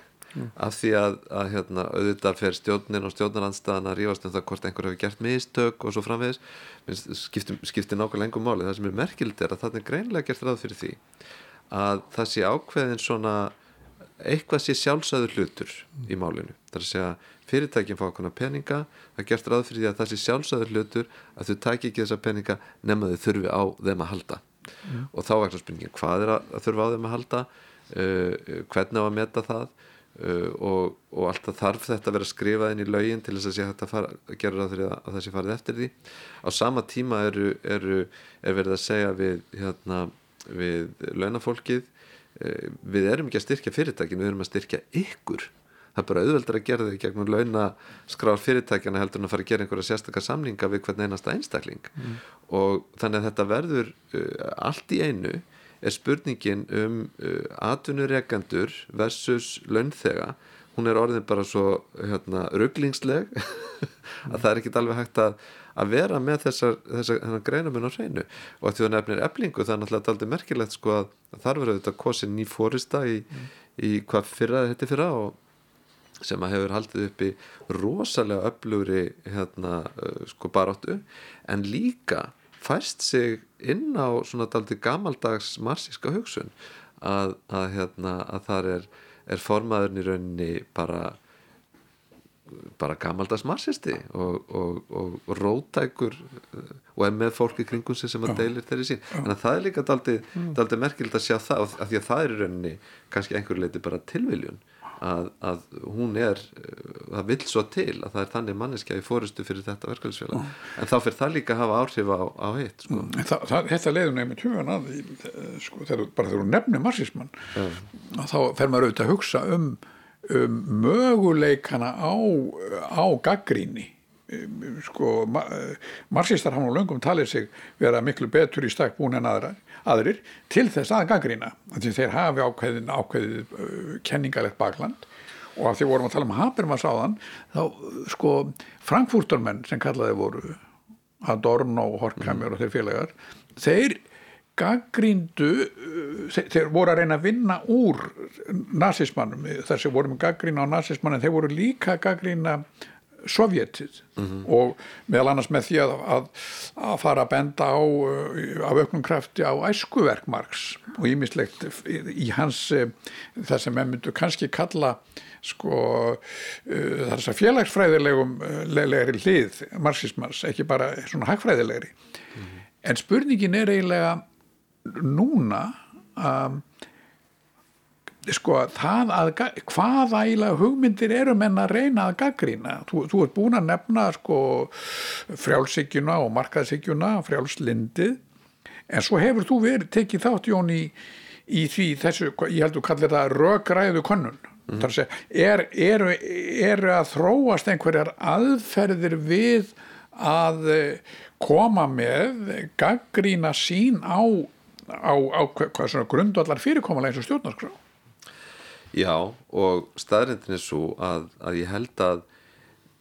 af því að, að hérna, auðvitað fer stjórnin og stjórnarandstaðan að rífast um það hvort einhver hefur gert mistök og svo framvegis. Skiptir, skiptir nákvæmlega engum máli. Það sem er merkild er að það er greinlega gert ráð fyrir því að það sé ákveðin svona eitthvað sé sjálfsæður hlutur í málinu. Það er að segja fyrirtækin fá okkurna peninga það er gert ráð fyrir því að það sé sjálfsæður hlutur að þau taki ekki þessa peninga nema þau þurfi á þeim að halda. Og þá er spurningin hvað er að, þurfa á þeim að halda? Uh, hvernig á að meta það? Uh, og, og alltaf þarf þetta að vera skrifað inn í lögin til þess að sé hægt að, fara, að gera ráð fyrir að, að það sé farið eftir því. Á sama tíma eru, eru, er verið að segja við, hérna, við launafólkið. Eh, við erum ekki að styrkja fyrirtækin við erum að styrkja ykkur. Það er bara auðveldar að gera þau gegnum launaskrár fyrirtækjana heldur en að fara að gera einhverja sérstakar samninga við hvern einasta einstakling. Og þannig að þetta verður uh, allt í einu er spurningin um uh, atvinnurekendur versus launþega. Hún er orðin bara svo hérna, rugglingsleg að það er ekki alveg hægt að, að vera með þessar, þessar greinamun á hreinu. Og að því það nefnir eblingu það er náttúrulega aldrei merkilegt sko að, að þar verður þetta kosin ný fórista í, í hvað fyrra þetta fyrra og sem að hefur haldið upp í rosalega öflugri hérna, uh, sko baróttu en líka fæst sig inn á svona daldi gamaldags marsíska hugsun að, að, hérna, að þar er, er formaðurinn í rauninni bara bara gamaldags marsisti og, og, og, rótækur uh, og er með fólki kringum sig sem að deilir þeirri sín en það er líka daldi, daldi merkild að sjá það af því að það er í rauninni kannski einhver leiti bara tilviljun að, að hún er uh, það vill svo til að það er þannig manneskja í fórustu fyrir þetta verkefælisfélag en þá fyrir það líka að hafa áhrif á, á hitt sko. En það, það, þetta leiður nefnir tugan að eh, sko, þegar, bara þegar þú nefnir marxismann þá fer maður auðvitað að hugsa um, um möguleikana á, á gaggríni Um, sko, ma marxistar hafa nú löngum talið sig vera miklu betur í stakk búin en aðra, aðrir til þess að gaggrína því þeir hafi ákveðin ákveðið uh, kenningalegt bakland. Og af því vorum að tala um Habermas áðan þá sko Frankfurtermenn sem kallaði voru Adorno Horkheimer og þeir félagar þeir gaggríndu þeir, þeir voru að reyna að vinna úr nazismannum þar sem voru með gaggrína á nazismann en þeir voru líka að gaggrína sovjetið og meðal annars með því að, að, að fara að benda á uh, af auknum krafti á æskuverk Marx og ímislegt í hans uh, það sem menn myndu kannski kalla sko uh, þess að félagsfræðilegum uh, legri hlið marxismans, ekki bara svona hagfræðilegri. En spurningin er eiginlega núna um, sko það að hvað ægilega hugmyndir eru menn að reyna að gaggrína þú, þú ert búin að nefna sko frjálsíkjuna og markaðsíkjuna frjálslindið. En svo hefur þú verið tekið þátt Jón í, í því þessu, ég heldur kallir það rökræðu könnun. Mm. segja, er, eru, eru að þróast einhverjar aðferðir við að koma með gaggrína sín á, á, á hvað, hvað svona grundvallar fyrirkomulega eins og stjórnarskrá? Já, og staðrindin er svo að, að ég held að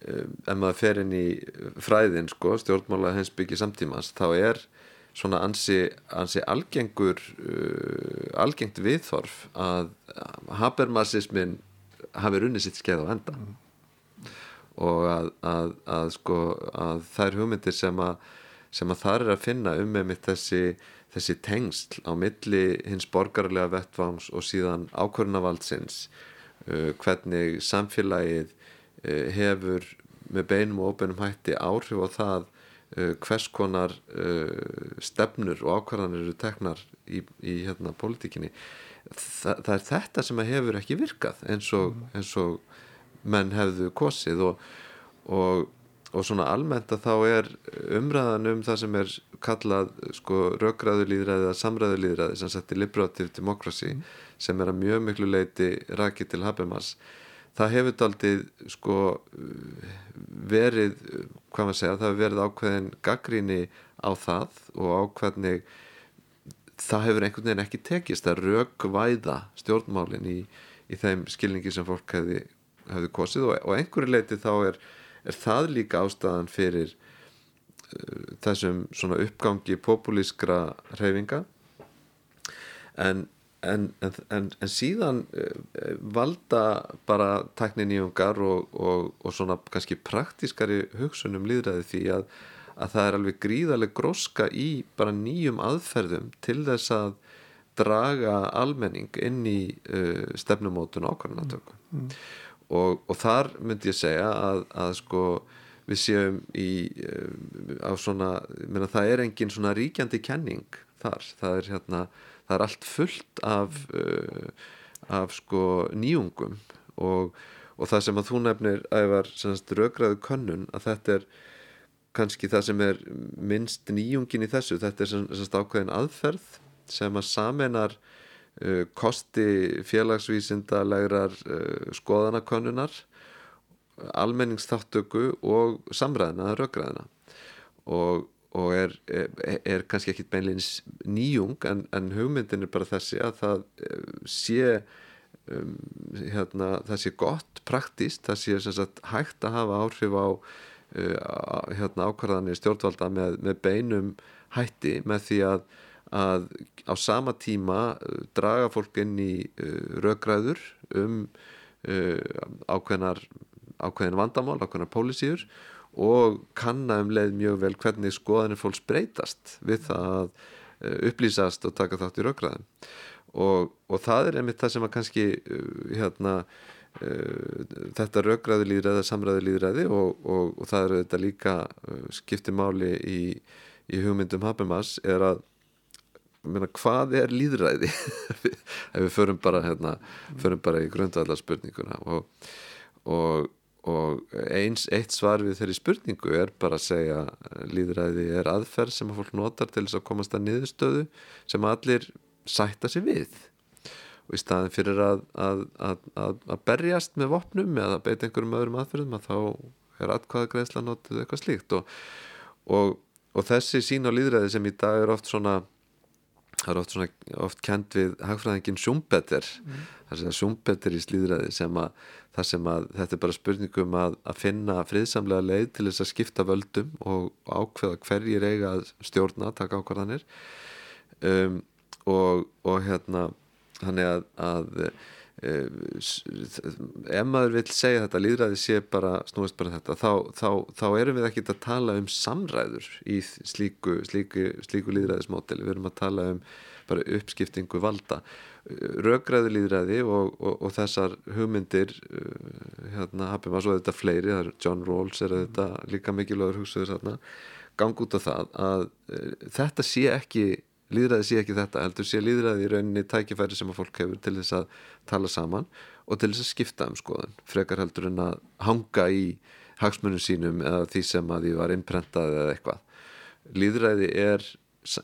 um, ef maður fer inn í fræðin sko, stjórnmála hensbyggi samtímans þá er svona ansi, ansi algengur uh, algengt viðþorf að habermasismin hafi runnið sitt skeið á enda. Og að, að, að sko að þær hugmyndir sem að sem að það er að finna um með mitt þessi þessi tengsl á milli hins borgarlega vettvangs og síðan ákvörnavaldsins uh, hvernig samfélagið uh, hefur með beinum og óbeinum hætti áhrif á það uh, hvers konar uh, stefnur og ákvarðanir eru teknar í, í hérna pólitíkinni. Þa, það er þetta sem hefur ekki virkað eins og, eins og menn hefðu kosið og, og, og svona almennt að þá er umræðan um það sem er kallað sko rökræðulíðræði eða samræðulíðræði sem setti liberative democracy sem er að mjög miklu leiti rakið til Habermas það hefur daldið sko verið hvað maður segja, það hefur verið ákveðin gaggríni á það og á hvernig það hefur einhvern veginn ekki tekist að rökvæða stjórnmálin í, í þeim skilningi sem fólk hefði, hefði kosið og, og einhverju leiti þá er, er það líka ástæðan fyrir uh, þessum svona uppgangi populískra hreyfinga en, en, en, en síðan uh, valda bara tæknin í ungar og, og, og svona kannski praktískari hugsunum líðræði því að að það er alveg gríðarlega gróska í bara nýjum aðferðum til þess að draga almenning inn í uh, stefnumótun ákvarðanatöku mm. mm. Og, og þar myndi ég segja að, að sko við séum í uh, á svona, minna, það er engin svona ríkjandi kenning þar. Það er hérna, það er allt fullt af uh, af sko nýjungum og, og það sem að þú nefnir að það var raugraðu könnun að þetta er kannski það sem er minnst nýjungin í þessu, þetta er svona ákveðin aðferð sem að samenar kosti félagsvísindalegrar uh, skoðanakonnunar almenningsþáttöku og samræðina, röggræðina og, og er, er, er kannski ekki beinleins nýjung en, en hugmyndin er bara þessi að það uh, sé um, hérna, það sé gott praktíst, það sé sagt, hægt að hafa áhrif á Uh, hérna, ákvarðanir stjórnvalda með, með beinum hætti með því að, að á sama tíma uh, draga fólk inn í uh, röggræður um ákveðnar ákveðin vandamál, ákveðnar pólisíur og kanna um leið mjög vel hvernig skoðanir fólks breytast við það að upplýsast og taka þátt í röggræðum og, og það er einmitt það sem að kannski hérna þetta raugraði líðræði, samræði líðræði og, og, og það eru þetta líka eh, skipti máli í, í hugmyndum Habermas er að meina, hvað er líðræði ef við förum bara, hérna, förum bara í grundvallar spurninguna og, og eins eitt svar við þeirri spurningu er bara að segja líðræði er aðferð sem að fólk notar til þess að komast að niðurstöðu sem allir sætta sig við. Og í staðin fyrir að, að, að, að berjast með vopnum eða beita einhverjum öðrum aðferðum að þá er atkvæða greiðsla notið eitthvað slíkt. Og, og, og þessi sín á líðræði sem í dag er oft svona það er oft svona oft kent við hagfræðingin Schumpeter mm. það er Schumpeter í slíðræði sem að sem að þetta er bara spurningum að, að finna friðsamlega leið til þess að skipta völdum og ákveða hverjir eiga að stjórna, taka ákvarðanir um, og, og hérna þannig að, að e, ef maður vil segja þetta líðræði sé bara snúist bara þetta þá, þá, þá erum við ekki að tala um samræður í slíku, slíku, slíku líðræðismódeli við erum að tala um bara uppskiptingu valda. Röggræðu líðræði og, og, og þessar hugmyndir hérna hafum við að svo þetta fleiri John Rawls er þetta líka mikilvægur hugsuður gang út af það að þetta sé ekki líðræði sé ekki þetta heldur sé líðræði í rauninni tækifæri sem að fólk hefur til þess að tala saman og til þess að skipta um skoðun frekar heldur en að hanga í hagsmunum sínum eða því sem að því var innprentað eða eitthvað líðræði er,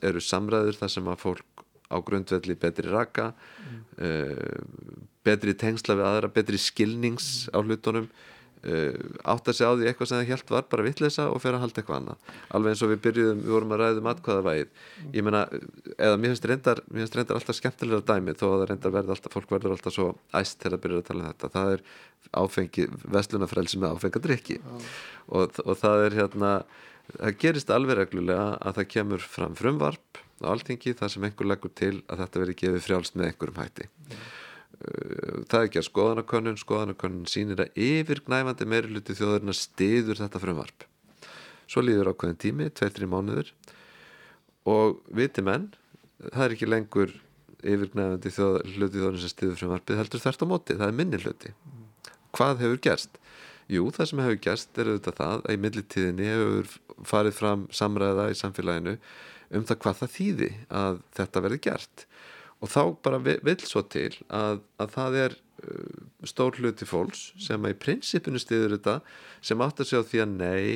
eru samræður þar sem að fólk á grundvelli betri raka mm. uh, betri tengsla við aðra betri skilnings á hlutunum átt að segja á því eitthvað sem það helt var bara vittleysa og fer að halda eitthvað annað. Alveg eins og við byrjuðum, við vorum að ræðum atkvæðavægið. Ég meina, eða mér finnst reyndar mér finnst reyndar alltaf skemmtilega dæmi þó að það reyndar verður alltaf, fólk verður alltaf svo æst þegar það byrjar að tala um þetta, það er áfengi, vestlunafrelsi með áfengadrykki og, og það er hérna það gerist alveg reglulega að það kemur fram frumvarp á alltingi þar sem einhver leggur til að þetta veri gefið frjálst með einhverjum hætti. Eh, það er ekki að skoðanakönnun. Skoðanakönnun sínir að yfirgnæfandi meiriluti þjóðurinn stiður þetta frumvarp. Svo líður ákveðin tími 2-3 mánuður og viti menn það er ekki lengur yfirgnæfandi hluti þjóðurinn sem stiður frumvarpið heldur þert á móti, það er minni hluti. Hvað hefur gerst? Jú, það sem hefur gerst er auðvitað það að í millitíðinni hefur farið fram samræða í samfélaginu um það hvað það þýði að þetta verði gert og þá bara vil svo til að, að það er uh, stór hluti fólks sem að í prinsipinu stiður þetta sem átt að segja því að nei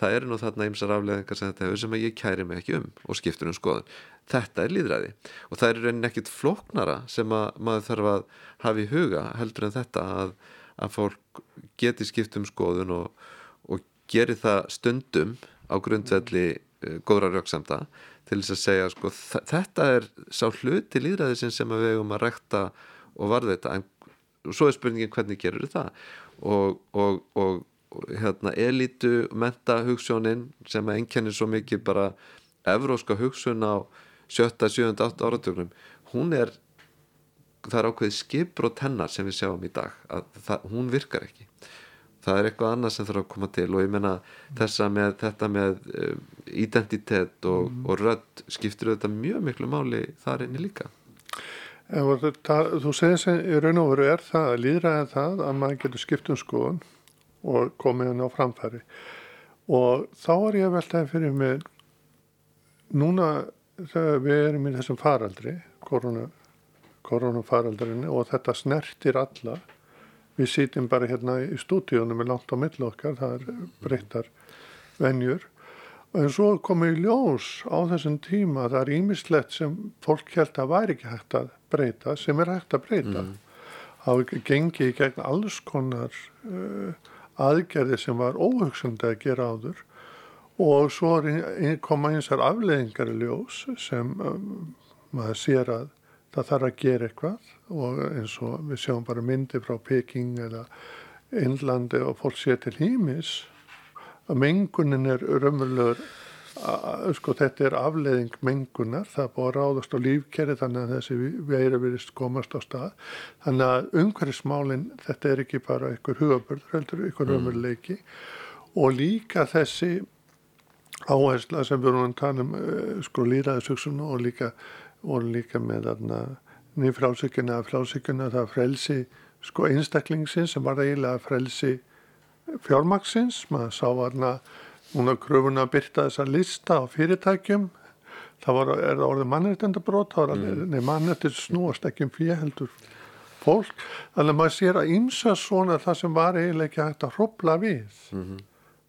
það eru nú þarna ymsar afleðingar sem þetta hefur sem að ég kæri mig ekki um og skiptur um skoðun. Þetta er líðræði og það er raunin ekkit floknara sem að maður þarf að hafa í huga heldur en þetta að, að fólk geti skipt um skoðun og, og gerir það stundum á grundvelli uh, góðra röksamda til þess að segja sko, þetta er sá hluti líðræðisinn sem við eigum að rekta og varðveita. En svo er spurningin hvernig gerur það? Og, og, og, og hérna elitu menta hugssjónin sem að einkennir svo mikið bara evróska hugsun á sjötta, sjöunda, átta áratögnum hún er það er ákveðið skipur og tennar sem við sjáum í dag að það, hún virkar ekki það er eitthvað annað sem þarf að koma til og ég menna þessa með þetta með uh, identitet og, og rödd skiptir þetta mjög miklu máli þar inni líka. En þetta, þú segir sem í raun og veru er það að líðræða það að maður getur skipt um skoðun og komið hann á framfæri. Og þá er ég að veltaði fyrir mig núna þegar við erum í þessum faraldri korona, koronafaraldrinni og þetta snertir alla við sýtum bara hérna í stúdíunum með langt á milli okkar, það er breyttar venjur. En svo komið í ljós á þessum tíma að það er ímislegt sem fólk held að væri ekki hægt að breyta sem er hægt að breyta. Mm. hafa gengið í gegn alls konar uh, aðgerði sem var óhugsandi að gera áður. Og svo koma eins og afleðingar í ljós sem um, maður sér að það þarf að gera eitthvað og eins og við sjáum bara myndi frá Peking eða Innlandi og fólk sé til hýmis að mengunin er raunverulegur sko þetta er afleðing mengunar, það er búið að ráðast á lífkerri þannig að þessi veira virðist komast á stað. Þannig að umhverfismálin þetta er ekki bara einhver hugabörður heldur einhver raunveruleiki. Og líka þessi áhersla sem við erum að tala um uh, sko líraðisugsun og líka og líka með þarna nýjum frásökjuna að frásökjuna það frelsi sko einstaklingsins sem var eiginlega frelsi fjármaksins, maður sá þarna núna kröfuna að byrta þessa lista á fyrirtækjum. Það var, er orðið mannréttindabrót það var alveg, nei mannréttind snúast ekki um fyrir heldur fólk. Þannig að maður sér að ýmsa svona það sem var eiginlega ekki hægt að hrópla við.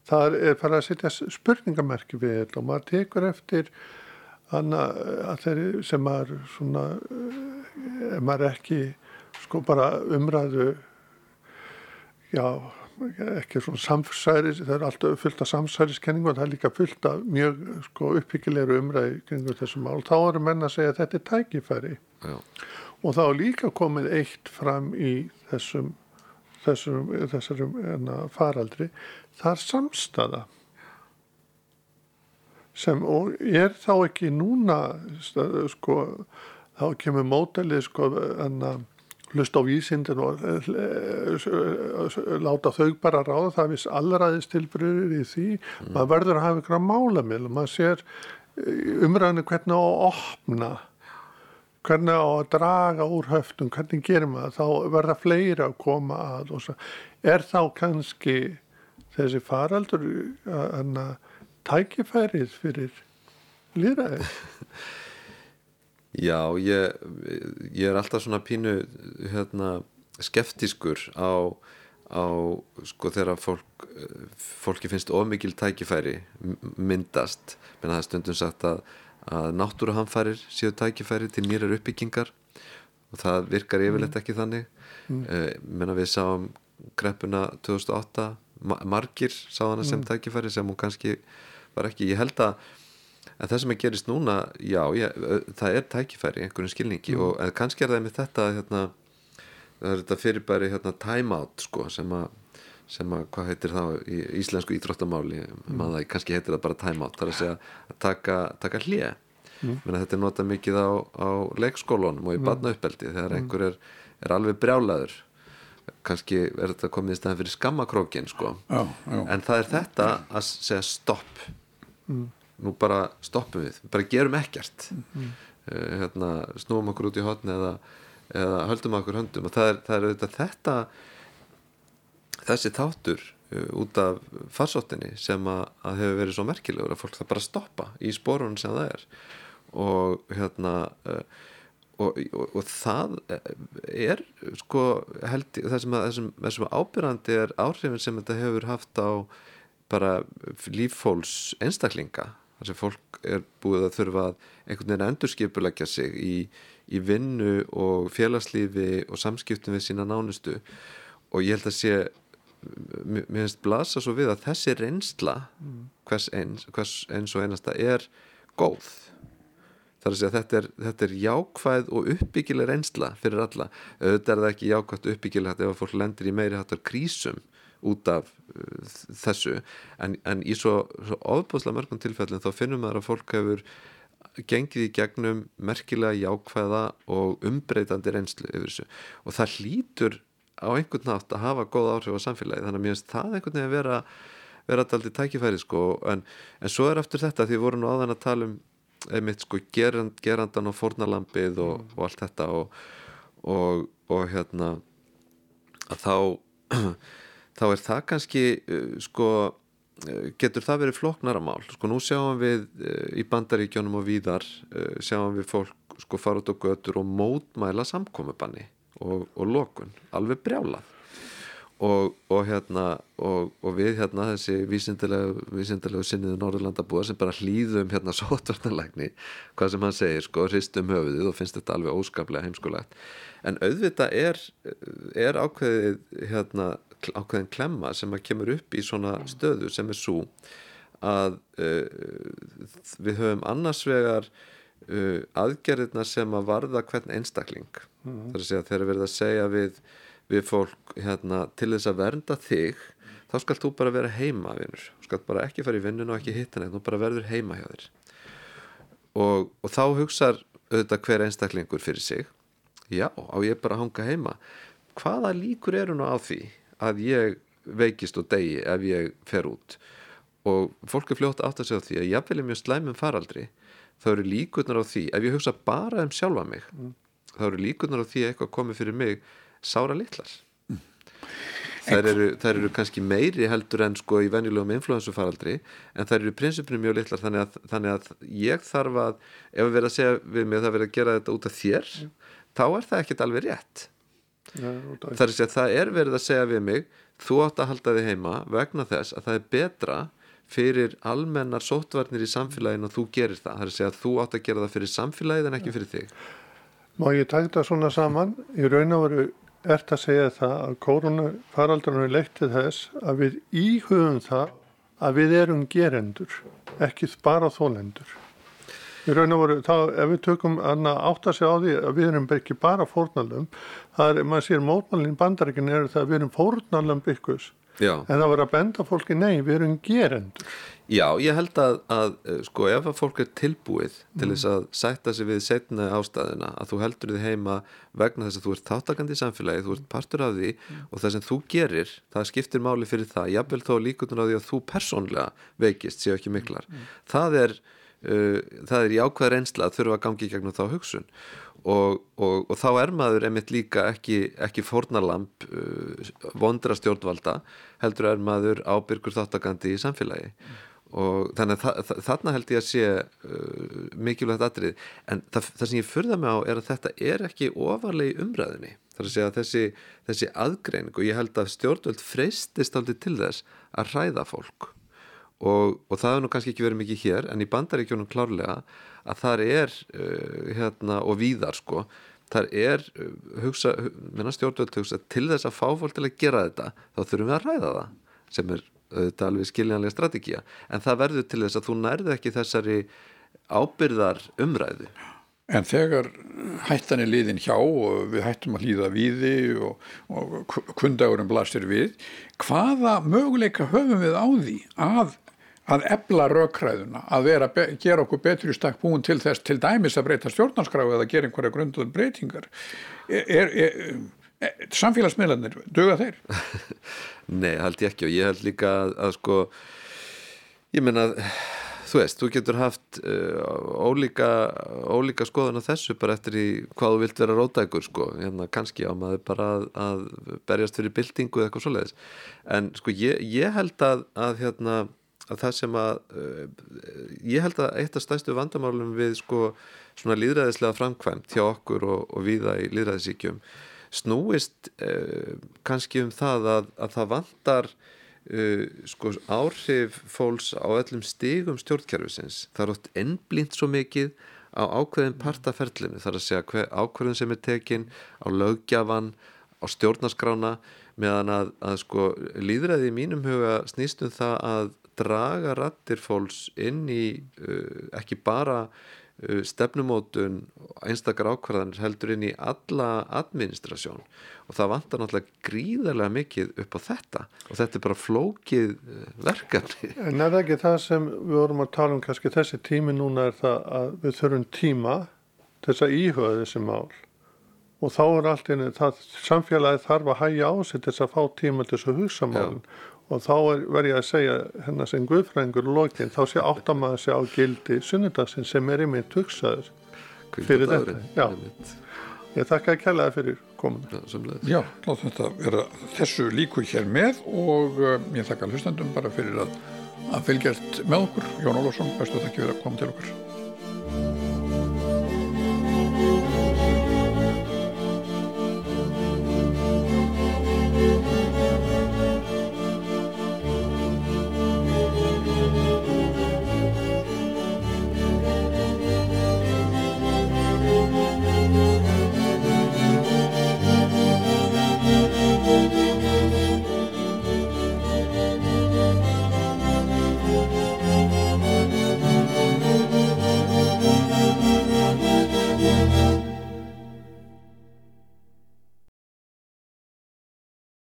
Það er, er bara að setja spurningamerki við þetta og maður tekur eftir að þeir sem maður svona eh, ef maður ekki sko bara umræðu já ekki svona samsæris, það er alltaf fullt af samsæriskenningu og það er líka fullt af mjög sko uppbyggilegur umræði kringu þessum mál, þá eru menn að segja að þetta er tækifæri. Já. og þá er líka komið eitt fram í þessum þessum, þessum enna, faraldri. Það er samstaða sem er þá ekki núna sko þá kemur mótelið sko enna hlust á vísindin og eh, eh, láta þau bara ráða það viss allraðist tilbyrður í því. Maður verður að hafa ykkur að mála með maður sér umræðinu hvernig á að opna hvernig á að draga úr höftum hvernig gerir maður, þá verða fleiri að koma að og svo. Er þá kannski þessi faraldur að tækifærið fyrir líðræði Já, ég, ég er alltaf svona pínu hérna, skeftiskur á, á sko þegar fólk, fólki finnst ómikil tækifæri myndast. Menn það er stundum sagt að, að náttúruhamfærir séu tækifæri til nýrar uppbyggingar og það virkar yfirleitt ekki þannig. Mm. menna við sáum kreppuna 2008 ma margir sá hana sem tækifæri sem hún kannski var ekki, ég held að En það sem að gerist núna, já, ég, það er tækifæri í einhverjum skilningi og en kannski er það með þetta, hérna, það er þetta fyrirbæri hérna, time out, sko, sem að, sem að, hvað heitir það í íslensku íþróttamáli, mm. maður kannski heitir það bara time out, það er að segja að taka, taka hlje. Mm. Þetta er notað mikið á, á leikskólunum og í mm. barnauppeldi þegar einhver er, er alveg brjálaður. Kannski er þetta komið í staðan fyrir skammakrókin, sko. Já, já. En það er þetta að segja stopp nú bara stoppum við, bara gerum ekkert mm. hérna, snúum okkur út í hotni eða, eða höldum okkur höndum og það er, það er auðvitað þetta þessi þáttur uh, út af farsóttinni sem að, að hefur verið svo merkilegur að fólk það bara stoppa í spórunum sem það er og hérna uh, og, og, og það er sko held það sem, þessum ábyrrandi er áhrifin sem þetta hefur haft á bara líffólks einstaklinga þar sem fólk er búið að þurfa að einhvern veginn endurskipulegja sig í, í vinnu og félagslífi og samskiptum við sína nánustu. Og ég held að sé mér finnst blasa svo við að þessi reynsla hvers eins, hvers eins og einasta er góð. Þar að segja þetta er, þetta er jákvæð og uppbyggileg reynsla fyrir alla. Auðvitað er það ekki jákvæð uppbyggilegt ef að fólk lendir í meiri hattar krísum út af uh, þessu. En, en í svo, svo ofbúslega mörgum tilfellin þá finnum maður að fólk hefur gengið í gegnum merkilega jákvæða og umbreytandi reynslu yfir þessu. Og það hlýtur á einhvern nátt að hafa góð áhrif á samfélagi þannig að mér finnst það einhvern veginn að vera vera alltaf tækifæri sko. En, en svo er aftur þetta því við vorum nú áðan að tala um einmitt sko gerand, gerandan og fornalambið og, og allt þetta og, og, og hérna að þá þá er það kannski uh, sko uh, getur það verið floknara mál? Sko nú sjáum við uh, í bandaríkjónum og víðar sjáum við fólk sko fara út á götur og mótmæla samkomiðbanni og, og lokun, alveg brjálað. Og, og hérna og, og við hérna þessi vísindilegu, sinniðu Norðurlandabúa sem bara hlýðum hérna sótvarnalækni hvað sem hann segir sko, hristum höfuðið og finnst þetta alveg óskaplega heimskulegt. En auðvitað er, er ákveðið hérna, ákveðin klemma sem að kemur upp í svona stöðu sem er svo að uh, við höfum annars vegar uh, aðgerðina sem að varða hvern einstakling. Mm. þar að segja þegar verið að segja við við fólk hérna, til þess að vernda þig þá skal þú bara vera heima vinnur, skal bara ekki fara í vinnun og ekki hitta neitt, þú bara verður heima hjá þér. Og, og þá hugsar auðvitað hver einstaklingur fyrir sig. Já, á ég bara að hanga heima? Hvaða líkur eru nú á því að ég veikist og degi ef ég fer út og fólk er fljótt átt að segja því að jáfnvel er mjög slæmum faraldri þá eru líkurnar á því, ef ég hugsa bara um sjálfa mig mm. þá eru líkurnar á því að eitthvað komi fyrir mig sára litlar mm. þær, eru, þær eru kannski meiri heldur en sko í venjulegum influensufaraldri en þær eru prinsipinu mjög litlar þannig að, þannig að ég þarf að ef við verðum að segja við mig að það verður að gera þetta út af þér mm. þá er það ekkert alveg rétt Það, er að það er verið að segja við mig þú átt að halda þig heima vegna þess að það er betra fyrir almennar sótvarnir í samfélaginu og þú gerir það, það er að segja að þú átt að gera það fyrir samfélagið en ekki fyrir þig. Má ég tækta svona saman? Í raun og veru ert að segja það að koronafaraldurinn er leitt til þess að við íhugum það að við erum gerendur, ekki bara þólendur. Í raun og voru, þá, ef við tökum að átta sig á því að við erum ekki bara fórnalum, það er, maður sér mótmálinn bandaríkinn eru það að við erum fórnalum byggus, en það voru að benda fólki, nei, við erum gerendur. Já, ég held að, að sko ef að fólk er tilbúið til þess að sætta sig við setna ástæðina að þú heldur þið heima vegna þess að þú ert þáttakandi í samfélagi, þú ert partur af því og það sem þú gerir, það skiptir máli fyrir það, jábel þó líkutur á því að þú persónlega veikist, séu ekki miklar. Það er, það er í ákveð reynsla að þurfa að gangi gegnum þá hugsun. Og, og, og þá er maður einmitt líka ekki, ekki fórnalamp uh, vondra stjórnvalda heldur er maður ábyrgur þáttakandi í samfélagi. Mm og þannig að þarna held ég að sé uh, mikilvægt atrið en það, það sem ég fyrða mig á er að þetta er ekki ofarlegi umræðinni þar að segja að þessi, þessi aðgreining og ég held að stjórnvöld freystist aldrei til þess að hræða fólk og, og það er nú kannski ekki verið mikið hér en í bandaríkjónum klárlega að þar er uh, hérna og víðar sko þar er uh, hugsa, minna stjórnvöld hugsa til þess að fá fólk til að gera þetta þá þurfum við að hræða það sem er þetta alveg skiljanlega strategía. En það verður til þess að þú nærðu ekki þessari ábyrðar umræðu En þegar hættan er liðin hjá og við hættum að hlýða viði og, og kundagurum blasir við, hvaða möguleika höfum við á því að, að ebla raukræðuna, að vera, gera okkur betri stakk búin til þess til dæmis að breyta stjórnarskráðu eða gera einhverja grunduður breytingar? Er, er, er, samfélagsmiðlanir, döga þeir? Nei, held ég ekki og ég held líka að, að sko ég menna þú veist, þú getur haft uh, ólíka, ólíka skoðan á þessu bara eftir í hvað þú vilt vera rótækur sko, hérna kannski á maður bara að, að berjast fyrir byltingu eða eitthvað svoleiðis, en sko ég, ég held að, að hérna að það sem að uh, ég held að eitt af stæstu vandamálum við sko svona líðræðislega framkvæmt hjá okkur og, og viða í líðræðisíkjum snúist uh, kannski um það að, að það vantar uh, sko, áhrif fólks á öllum stigum stjórnkerfisins. Það er oft ennblínt svo mikið á ákveðin partaferlinu, þar að segja hver, ákveðin sem er tekin á lögjafan, á stjórnaskrána meðan að, að sko líðræði í mínum huga snýstum það að draga rattir fólks inn í uh, ekki bara uh, stefnumótun einstakar ákvarðanir heldur inn í alla administrasjón. Og það vantar náttúrulega gríðarlega mikið upp á þetta. Og þetta er bara flókið uh, verkefni. En er ekki það sem við vorum að tala um kannski þessi tími núna er það að við þurfum tíma þess að íhuga þessi mál. Og þá er allt einu, það samfélagi þarf að hægja á sig til þess að fá tíma til þess að hugsa málun og þá er, verð ég að segja hennar sem guðfræðingur lokin, þá sé áttamaður sig á gildi sunnudagsinn sem er einmitt hugsaður fyrir þetta. Já. Ég þakka að kælaði fyrir komuna. Já, láta þetta vera þessu líku hér með og uh, ég þakka hlustandum bara fyrir að, að fylgjast með okkur. Jón Ólafsson, bestu þakki fyrir að koma til okkur.